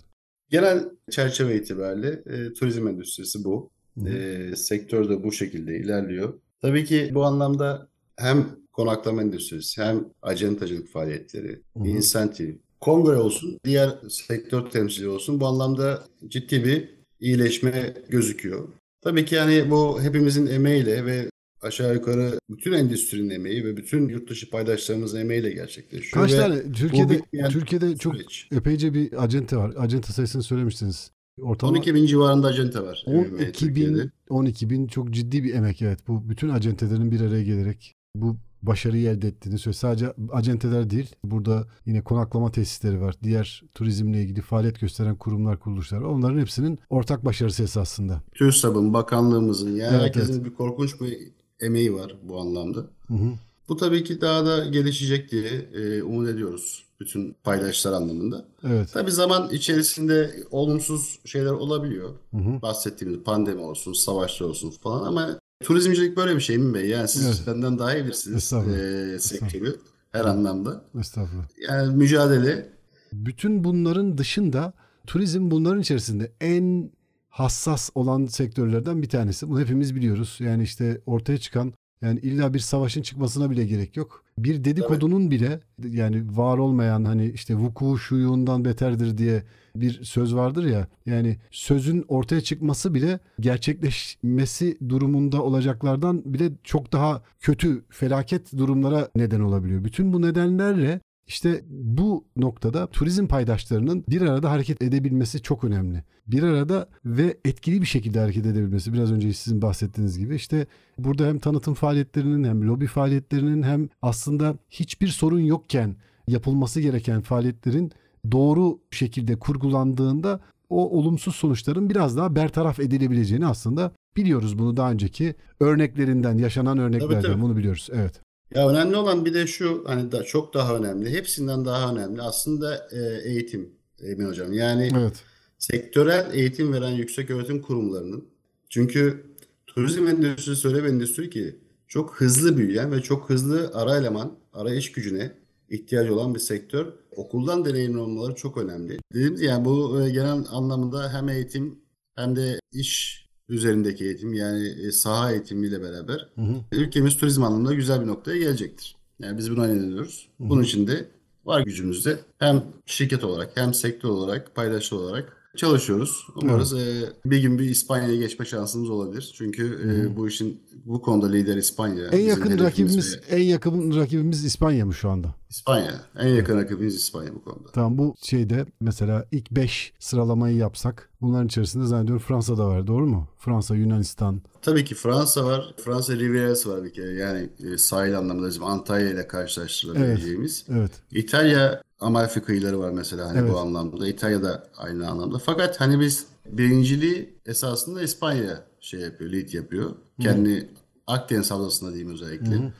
Genel çerçeve itibariyle e, turizm endüstrisi bu. Hı hı. E, sektör de bu şekilde ilerliyor. Tabii ki bu anlamda hem konaklama endüstrisi hem acentacılık faaliyetleri, Hı hı. insentif, kongre olsun, diğer sektör temsili olsun bu anlamda ciddi bir iyileşme gözüküyor. Tabii ki yani bu hepimizin emeğiyle ve aşağı yukarı bütün endüstrinin emeği ve bütün yurt dışı paydaşlarımızın emeğiyle gerçekleşiyor. Kaç tane Türkiye'de Türkiye'de çok süreç. epeyce bir acente var. Acente sayısını söylemiştiniz. Ortalama 12 bin civarında acente var. 12 Türkiye'de. bin, 12 bin çok ciddi bir emek evet. Bu bütün acentelerin bir araya gelerek bu başarıyı elde ettiğini söylüyor. Sadece acenteler değil. Burada yine konaklama tesisleri var. Diğer turizmle ilgili faaliyet gösteren kurumlar, kuruluşlar. Onların hepsinin ortak başarısı esasında. TÜRSAB'ın, bakanlığımızın yani Evet, herkesin bir korkunç bir emeği var bu anlamda. Hı hı. Bu tabii ki daha da gelişecek diye e, umut ediyoruz bütün paydaşlar anlamında. Evet. Tabii zaman içerisinde olumsuz şeyler olabiliyor. Hı hı. Bahsettiğimiz pandemi olsun, savaşlar olsun falan ama turizmcilik böyle bir şey Emin Bey. Yani siz Evet. benden daha iyi bilirsiniz e, sektörü her anlamda. Estağfurullah. Yani mücadele Bütün bunların dışında turizm bunların içerisinde en hassas olan sektörlerden bir tanesi. Bunu hepimiz biliyoruz. Yani işte ortaya çıkan yani illa bir savaşın çıkmasına bile gerek yok. Bir dedikodunun bile yani var olmayan hani işte vuku şuyundan beterdir diye bir söz vardır ya. Yani sözün ortaya çıkması bile gerçekleşmesi durumunda olacaklardan bile çok daha kötü felaket durumlara neden olabiliyor. Bütün bu nedenlerle işte bu noktada turizm paydaşlarının bir arada hareket edebilmesi çok önemli. Bir arada ve etkili bir şekilde hareket edebilmesi. Biraz önce sizin bahsettiğiniz gibi işte burada hem tanıtım faaliyetlerinin hem lobi faaliyetlerinin hem aslında hiçbir sorun yokken yapılması gereken faaliyetlerin doğru şekilde kurgulandığında o olumsuz sonuçların biraz daha bertaraf edilebileceğini aslında biliyoruz bunu daha önceki örneklerinden, yaşanan örneklerden tabii. bunu biliyoruz. Evet. Ya önemli olan bir de şu hani da çok daha önemli. Hepsinden daha önemli aslında e, eğitim Emin Hocam. Yani Evet. sektörel eğitim veren yüksek öğretim kurumlarının çünkü turizm endüstrisi öyle bir endüstri ki çok hızlı büyüyen ve çok hızlı ara eleman, ara iş gücüne ihtiyacı olan bir sektör. Okuldan deneyimli olmaları çok önemli. Dediğim gibi yani bu e, genel anlamında hem eğitim hem de iş üzerindeki eğitim yani e, saha eğitimiyle beraber Hı hı. ülkemiz turizm anlamında güzel bir noktaya gelecektir. Yani biz buna inanıyoruz. Bunun için de var gücümüzde hem şirket olarak hem sektör olarak, paydaşlı olarak çalışıyoruz. Umarız e, bir gün bir İspanya'ya geçme şansımız olabilir. Çünkü e, bu işin bu konuda lider İspanya. En Bizim yakın rakibimiz ve en yakın rakibimiz İspanya mı şu anda? İspanya. En yakın rakibimiz İspanya bu konuda. Tamam bu şeyde mesela ilk 5 sıralamayı yapsak bunların içerisinde zannediyorum Fransa da var doğru mu? Fransa, Yunanistan. Tabii ki Fransa var. Fransa Rivierası var bir kere. Yani e, sahil anlamında bizim Antalya ile karşılaştırabileceğimiz. Evet. İtalya Amalfi kıyıları var mesela hani Evet. bu anlamda. İtalya da aynı anlamda. Fakat hani biz birinciliği esasında İspanya şey yapıyor, lead yapıyor. Kendi Akdeniz havzasında diyeyim özellikle. İkinci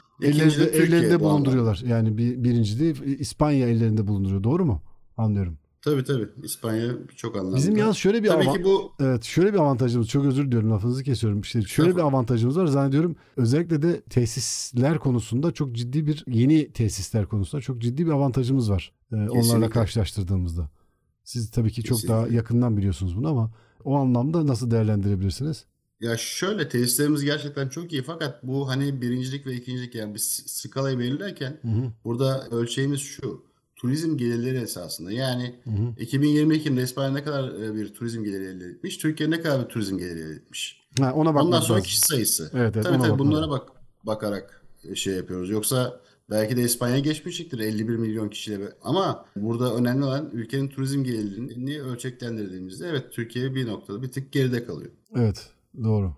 Ellerinde, de Türkiye ellerinde bu anlamda. bulunduruyorlar. Yani bir, birinci de İspanya ellerinde bulunduruyor. Doğru mu? Anlıyorum. Tabii tabii. İspanya çok anlamda. Bizim yalnız şöyle bir Tabii ki bu Evet şöyle bir avantajımız çok özür diliyorum lafınızı kesiyorum. İşte şöyle bir avantajımız var zannediyorum özellikle de tesisler konusunda çok ciddi bir yeni tesisler konusunda çok ciddi bir avantajımız var. Ee, onlarla karşılaştırdığımızda. Siz tabii ki çok daha Kesinlikle. yakından biliyorsunuz bunu ama o anlamda nasıl değerlendirebilirsiniz? Ya şöyle tesislerimiz gerçekten çok iyi fakat bu hani birincilik ve ikincilik yani biz skalayı belirlerken Hı hı, burada ölçeğimiz şu. Turizm gelirleri esasında. Yani hı hı. 2022'de İspanya ne kadar e, bir turizm geliri elde etmiş, Türkiye ne kadar bir turizm geliri elde etmiş. Ha, ona bakmak Ondan sonra lazım. kişi sayısı. Evet, evet, tabii tabii bunlara bak bakarak e, şey yapıyoruz. Yoksa belki de İspanya geçmiştir 51 milyon kişiyle. Ama burada önemli olan ülkenin turizm gelirini ölçeklendirdiğimizde evet Türkiye bir noktada bir tık geride kalıyor. Evet doğru.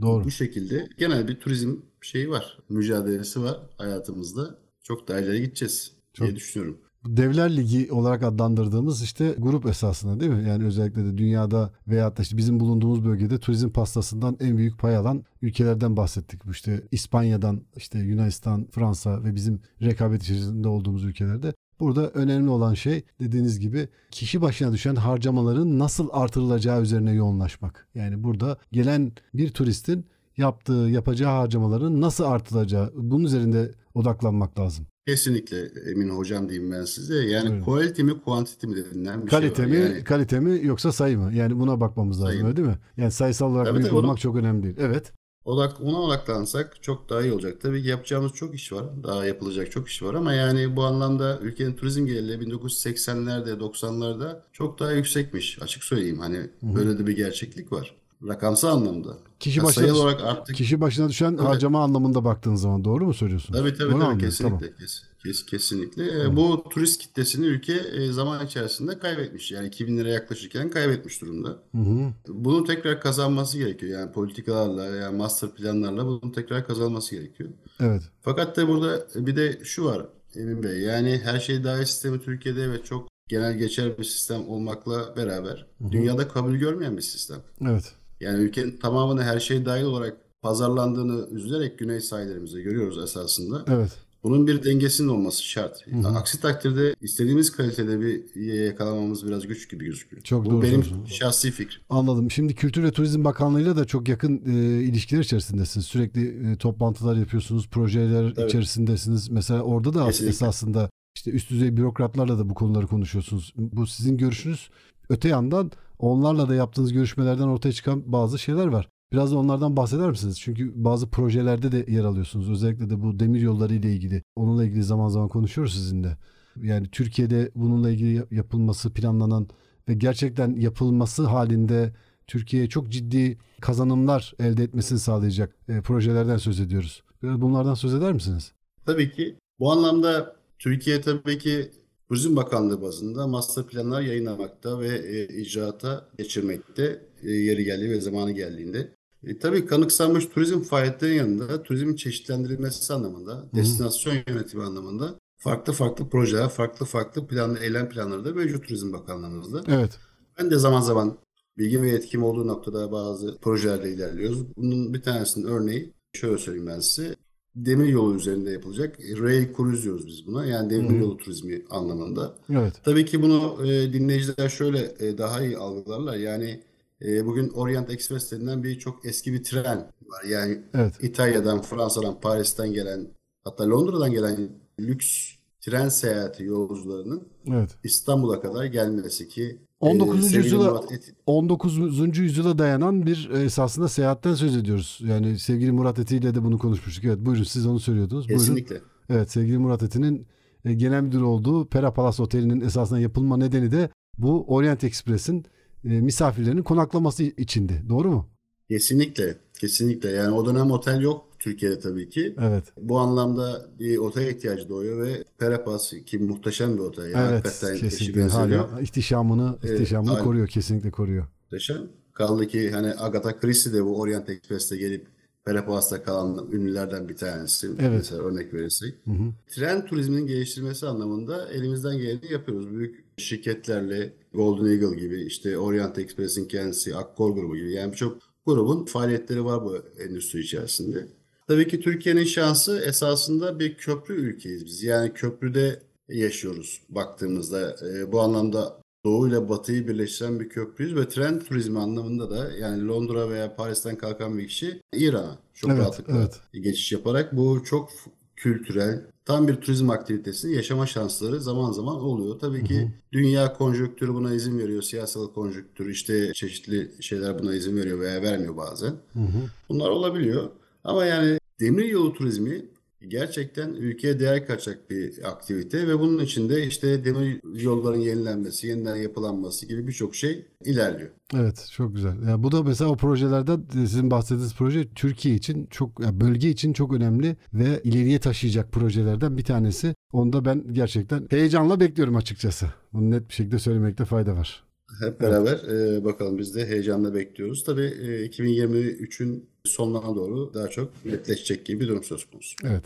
Doğru. Bu şekilde genel bir turizm şeyi var, mücadelesi var hayatımızda. Çok daha ileri gideceğiz diye Çok- düşünüyorum. Devler Ligi olarak adlandırdığımız işte grup esasında değil mi? Yani özellikle de dünyada veyahut da işte bizim bulunduğumuz bölgede turizm pastasından en büyük pay alan ülkelerden bahsettik. İşte İspanya'dan, işte Yunanistan, Fransa ve bizim rekabet içerisinde olduğumuz ülkelerde. Burada önemli olan şey dediğiniz gibi kişi başına düşen harcamaların nasıl artırılacağı üzerine yoğunlaşmak. Yani burada gelen bir turistin yaptığı, yapacağı harcamaların nasıl artılacağı bunun üzerinde odaklanmak lazım. Kesinlikle emin hocam diyeyim ben size. Yani Buyurun. quality mi quantity mi denilen bir Kalite şey mi, var. Yani kalite mi yoksa sayı mı? Yani buna bakmamız lazım Sayı. öyle değil mi? Yani sayısal olarak Tabii, büyük tabii, olmak onu- çok önemli değil. Evet. odak, ona odaklansak çok daha iyi olacak. Tabii ki yapacağımız çok iş var. Daha yapılacak çok iş var ama yani bu anlamda ülkenin turizm geliri 1980'lerde 90'larda çok daha yüksekmiş. Açık söyleyeyim hani böyle de bir gerçeklik var. Rakamsal anlamda. Kişi başına sayı olarak arttık. Kişi başına düşen Evet. harcama anlamında baktığın zaman doğru mu söylüyorsun? Tabii tabii Doğru tabii kesinlikle. tamam. Kes, kes- kesinlikle. Ee, Bu turist kitlesini ülke e, zaman içerisinde kaybetmiş. Yani 2000 lira yaklaşırken kaybetmiş durumda. Hı. Bunu tekrar kazanması gerekiyor. Yani politikalarla, yani master planlarla bunu tekrar kazanması gerekiyor. Evet. Fakat da burada bir de şu var Emin Bey. Yani her şey dahil sistemi Türkiye'de evet çok genel geçer bir sistem olmakla beraber dünyada kabul görmeyen bir sistem. Evet. Yani ülkenin tamamını her şey dahil olarak pazarlandığını üzülerek güney sahillerimizde görüyoruz esasında. Evet. Bunun bir dengesinin olması şart. Aksi takdirde istediğimiz kalitede bir yakalamamız biraz güç gibi gözüküyor. Çok Bu doğru benim söylüyorsun. şahsi fikrim. Anladım. Şimdi Kültür ve Turizm Bakanlığı'yla da çok yakın e, ilişkiler içerisindesiniz. Sürekli e, toplantılar yapıyorsunuz, projeler Evet. içerisindesiniz. Mesela orada da Kesinlikle. esasında işte üst düzey bürokratlarla da bu konuları konuşuyorsunuz. Bu sizin görüşünüz. Öte yandan onlarla da yaptığınız görüşmelerden ortaya çıkan bazı şeyler var. Biraz da onlardan bahseder misiniz? Çünkü bazı projelerde de yer alıyorsunuz. Özellikle de bu demir yolları ile ilgili. Onunla ilgili zaman zaman konuşuyoruz sizinle. Yani Türkiye'de bununla ilgili yap- yapılması planlanan ve gerçekten yapılması halinde Türkiye'ye çok ciddi kazanımlar elde etmesini sağlayacak e, projelerden söz ediyoruz. Biraz bunlardan söz eder misiniz? Tabii ki bu anlamda Türkiye tabii ki Turizm Bakanlığı bazında master planlar yayınlamakta ve e, icraata geçirmekte e, yeri geldiği ve zamanı geldiğinde. E, tabii kanıksanmış turizm faaliyetlerinin yanında turizmin çeşitlendirilmesi anlamında, destinasyon yönetimi anlamında farklı farklı projeler, farklı farklı planlı eylem planları da mevcut Turizm Bakanlığımızda. Evet. Ben de zaman zaman bilgi ve yetkim olduğu noktada bazı projelerde ilerliyoruz. Bunun bir tanesinin örneği şöyle söyleyeyim ben size. Demir yolu üzerinde yapılacak rail cruise diyoruz biz buna. Yani demir yolu turizmi anlamında. Evet. Tabii ki bunu e, dinleyiciler şöyle e, daha iyi algılarlar. Yani e, bugün Orient Express denilen bir çok eski bir tren var. Yani Evet. İtalya'dan, Fransa'dan, Paris'ten gelen hatta Londra'dan gelen lüks tren seyahati yolcularının Evet. İstanbul'a kadar gelmesi ki 19. e, yüzyıla Et- 19. yüzyıla dayanan bir e, esasında seyahatten söz ediyoruz. Yani sevgili Murat Eti ile de bunu konuşmuştuk. Evet buyurun siz onu söylüyordunuz. Buyurun. kesinlikle. Evet sevgili Murat Eti'nin e, genel müdür olduğu Pera Palace Oteli'nin esasında yapılma nedeni de bu Orient Express'in e, misafirlerinin konaklaması içindi. Doğru mu? Kesinlikle. Kesinlikle. Yani o dönem otel yok Türkiye'de tabii ki. Evet. Bu anlamda bir otel ihtiyacı doğuyor ve Perapas ki muhteşem bir otel. Yani evet. hakikaten Kesinlikle. Hala ihtişamını, Evet, ihtişamını hala. koruyor. Kesinlikle koruyor. muhteşem. Kaldı ki hani Agatha Christie de bu Orient Express'te gelip Perapas'ta kalan ünlülerden bir tanesi. Evet. Mesela örnek verirsek. Hı hı. Tren turizminin geliştirilmesi anlamında elimizden geleni yapıyoruz. Büyük şirketlerle Golden Eagle gibi işte Orient Express'in kendisi, Akkor grubu gibi yani birçok grubun faaliyetleri var bu endüstri içerisinde. Tabii ki Türkiye'nin şansı esasında bir köprü ülkeyiz biz. Yani köprüde yaşıyoruz baktığımızda. E, bu anlamda Doğu ile Batı'yı birleştiren bir köprüyüz ve tren turizmi anlamında da yani Londra veya Paris'ten kalkan bir kişi İran'a çok Evet, rahatlıkla evet. geçiş yaparak bu çok kültürel, tam bir turizm aktivitesi yaşama şansları zaman zaman oluyor. Tabii ki dünya konjonktürü buna izin veriyor, siyasal konjonktür işte çeşitli şeyler buna izin veriyor veya vermiyor bazen. Hı hı. Bunlar olabiliyor. Ama yani demiryolu turizmi gerçekten ülkeye değer katacak bir aktivite ve bunun içinde işte demir yolların yenilenmesi, yeniden yapılanması gibi birçok şey ilerliyor. Evet çok güzel. Yani bu da mesela o projelerden sizin bahsettiğiniz proje Türkiye için çok yani bölge için çok önemli ve ileriye taşıyacak projelerden bir tanesi. Onu da ben gerçekten heyecanla bekliyorum açıkçası. Bunu net bir şekilde söylemekte fayda var. Hep beraber e, bakalım biz de heyecanla bekliyoruz. Tabii e, 2023'ün sonlarına doğru daha çok netleşecek gibi bir durum söz konusu. Evet.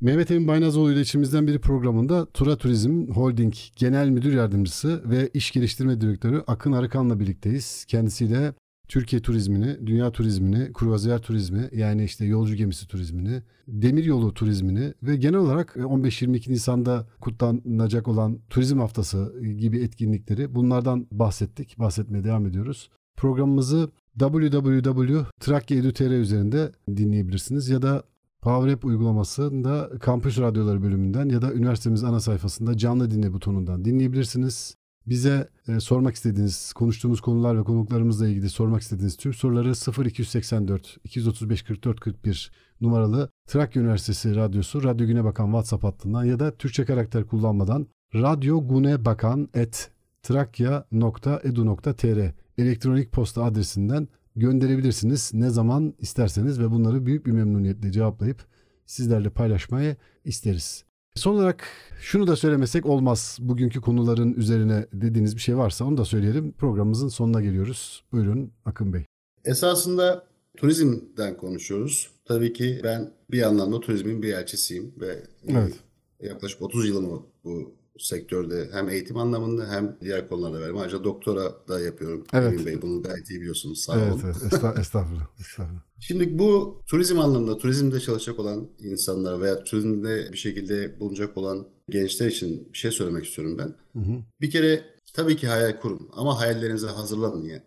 Mehmet Emin Baynazoğlu ile içimizden biri programında Tura Turizm Holding Genel Müdür Yardımcısı ve İş Geliştirme Direktörü Akın Arıkan'la birlikteyiz. Kendisiyle Türkiye turizmini, dünya turizmini, kruvaziyer turizmi yani işte yolcu gemisi turizmini, demiryolu turizmini ve genel olarak 15-22 Nisan'da kutlanacak olan turizm haftası gibi etkinlikleri bunlardan bahsettik. Bahsetmeye devam ediyoruz. Programımızı www.trakya.edu.tr üzerinde dinleyebilirsiniz ya da PowerApp uygulamasında Kampüs Radyoları bölümünden ya da üniversitemizin ana sayfasında canlı dinle butonundan dinleyebilirsiniz. Bize e, sormak istediğiniz, konuştuğumuz konular ve konuklarımızla ilgili sormak istediğiniz tüm soruları 0284 235 44 41 numaralı Trakya Üniversitesi Radyosu Radyo Güne Bakan WhatsApp hattından ya da Türkçe karakter kullanmadan Radyo Güne Bakan et trakya.edu.tr elektronik posta adresinden gönderebilirsiniz ne zaman isterseniz ve bunları büyük bir memnuniyetle cevaplayıp sizlerle paylaşmayı isteriz. Son olarak şunu da söylemesek olmaz. Bugünkü konuların üzerine dediğiniz bir şey varsa onu da söyleyelim. Programımızın sonuna geliyoruz. Buyurun Akın Bey. Esasında turizmden konuşuyoruz. Tabii ki ben bir anlamda turizmin bir elçisiyim ve Evet. yaklaşık 30 yılımı bu sektörde hem eğitim anlamında hem diğer konularda verdim. Ayrıca doktora da yapıyorum. Evet. Emin Bey bunu gayet iyi biliyorsunuz. Sağ Evet, olun. evet. Esta- estağfurullah. estağfurullah. Şimdi bu turizm anlamında, turizmde çalışacak olan insanlar veya turizmde bir şekilde bulunacak olan gençler için bir şey söylemek istiyorum ben. Hı hı. Bir kere tabii ki hayal kurun ama hayallerinizi hazırlanın ya.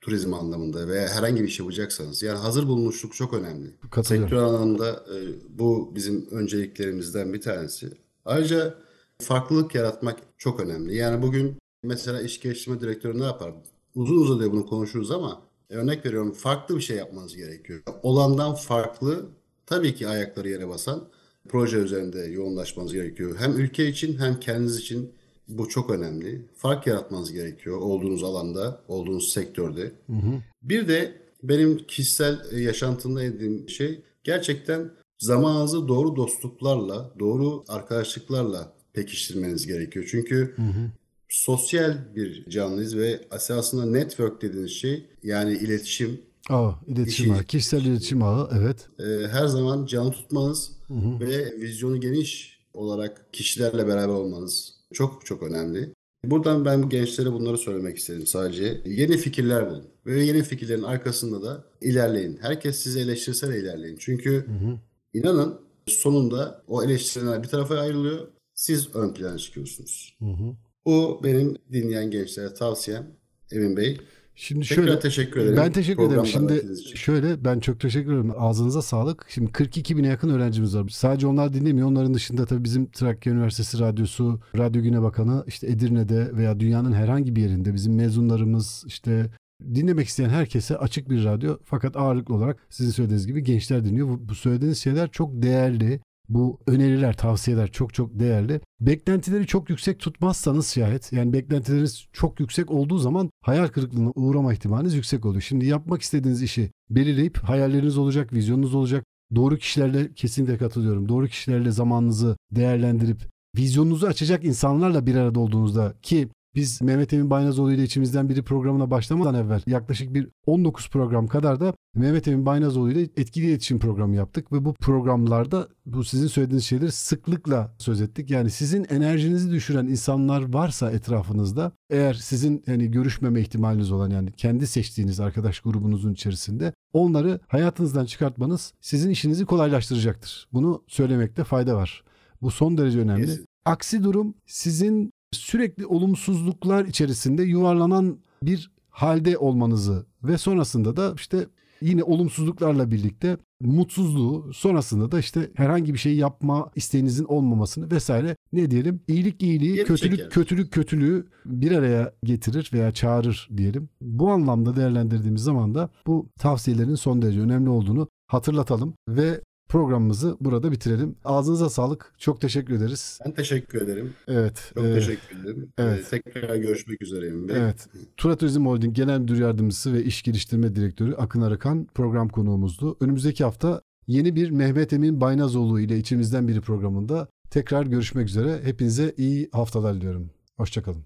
Turizm anlamında veya herhangi bir şey yapacaksanız. Yani hazır bulunuşluk çok önemli. Sektör anlamında e, bu bizim önceliklerimizden bir tanesi. Ayrıca farklılık yaratmak çok önemli. Yani bugün mesela iş geliştirme direktörü ne yapar? Uzun uzadıya bunu konuşuruz ama örnek veriyorum farklı bir şey yapmanız gerekiyor. Olandan farklı tabii ki ayakları yere basan proje üzerinde yoğunlaşmanız gerekiyor. Hem ülke için hem kendiniz için bu çok önemli. Fark yaratmanız gerekiyor olduğunuz alanda, olduğunuz sektörde. Hı hı. Bir de benim kişisel e, yaşantımda edindiğim şey gerçekten zamanınızı doğru dostluklarla, doğru arkadaşlıklarla pekiştirmeniz gerekiyor. Çünkü Hı hı. sosyal bir canlıyız ve esasında network dediğiniz şey yani iletişim Aa, iletişim İşi- ağı, kişisel iletişim ağı evet. e, her zaman canlı tutmanız Hı hı. ve vizyonu geniş olarak kişilerle beraber olmanız çok çok önemli. Buradan ben bu gençlere bunları söylemek istedim sadece. Yeni fikirler bulun. Ve yeni fikirlerin arkasında da ilerleyin. Herkes sizi eleştirse de ilerleyin. Çünkü Hı hı. inanın sonunda o eleştiriler bir tarafa ayrılıyor. Siz ön plana çıkıyorsunuz. Hı hı. Bu benim dinleyen gençlere tavsiyem Emin Bey. Şimdi Tekrar şöyle teşekkür ederim. Ben teşekkür ederim. Şimdi şöyle ben çok teşekkür ederim. Ağzınıza sağlık. Şimdi 42 bine yakın öğrencimiz var. Sadece onlar dinlemiyor. Onların dışında tabii bizim Trakya Üniversitesi Radyosu, Radyo Güne Bakanı işte Edirne'de veya dünyanın herhangi bir yerinde bizim mezunlarımız işte dinlemek isteyen herkese açık bir radyo. Fakat ağırlıklı olarak sizin söylediğiniz gibi gençler dinliyor. Bu, bu söylediğiniz şeyler çok değerli. Bu öneriler, tavsiyeler çok çok değerli. Beklentileri çok yüksek tutmazsanız şayet yani beklentileriniz çok yüksek olduğu zaman hayal kırıklığına uğrama ihtimaliniz yüksek oluyor. Şimdi yapmak istediğiniz işi belirleyip hayalleriniz olacak, vizyonunuz olacak. Doğru kişilerle kesinlikle katılıyorum. Doğru kişilerle zamanınızı değerlendirip vizyonunuzu açacak insanlarla bir arada olduğunuzda ki biz Mehmet Emin Baynazoğlu ile içimizden biri programına başlamadan evvel yaklaşık bir 19 program kadar da Mehmet Emin Baynazoğlu ile etkili iletişim programı yaptık ve bu programlarda bu sizin söylediğiniz şeyleri sıklıkla söz ettik. Yani sizin enerjinizi düşüren insanlar varsa etrafınızda eğer sizin yani görüşmeme ihtimaliniz olan yani kendi seçtiğiniz arkadaş grubunuzun içerisinde onları hayatınızdan çıkartmanız sizin işinizi kolaylaştıracaktır. Bunu söylemekte fayda var. Bu son derece önemli. Kesin. Aksi durum sizin sürekli olumsuzluklar içerisinde yuvarlanan bir halde olmanızı ve sonrasında da işte yine olumsuzluklarla birlikte mutsuzluğu sonrasında da işte herhangi bir şey yapma isteğinizin olmamasını vesaire ne diyelim iyilik iyiliği Geri kötülük çeker. kötülük kötülüğü bir araya getirir veya çağırır diyelim. Bu anlamda değerlendirdiğimiz zaman da bu tavsiyelerin son derece önemli olduğunu hatırlatalım ve programımızı burada bitirelim. Ağzınıza sağlık. Çok teşekkür ederiz. Ben teşekkür ederim. Evet. Çok e, teşekkür ederim. evet. Ee, tekrar görüşmek üzere Emin Bey. Evet. Tura Turizm Holding Genel Müdür Yardımcısı ve İş Geliştirme Direktörü Akın Arıkan program konuğumuzdu. Önümüzdeki hafta yeni bir Mehmet Emin Baynazoğlu ile içimizden biri programında tekrar görüşmek üzere. Hepinize iyi haftalar diliyorum. Hoşçakalın.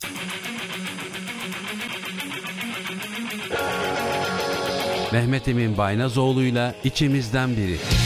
Mehmet Emin Baynazoğlu'yla içimizden biri.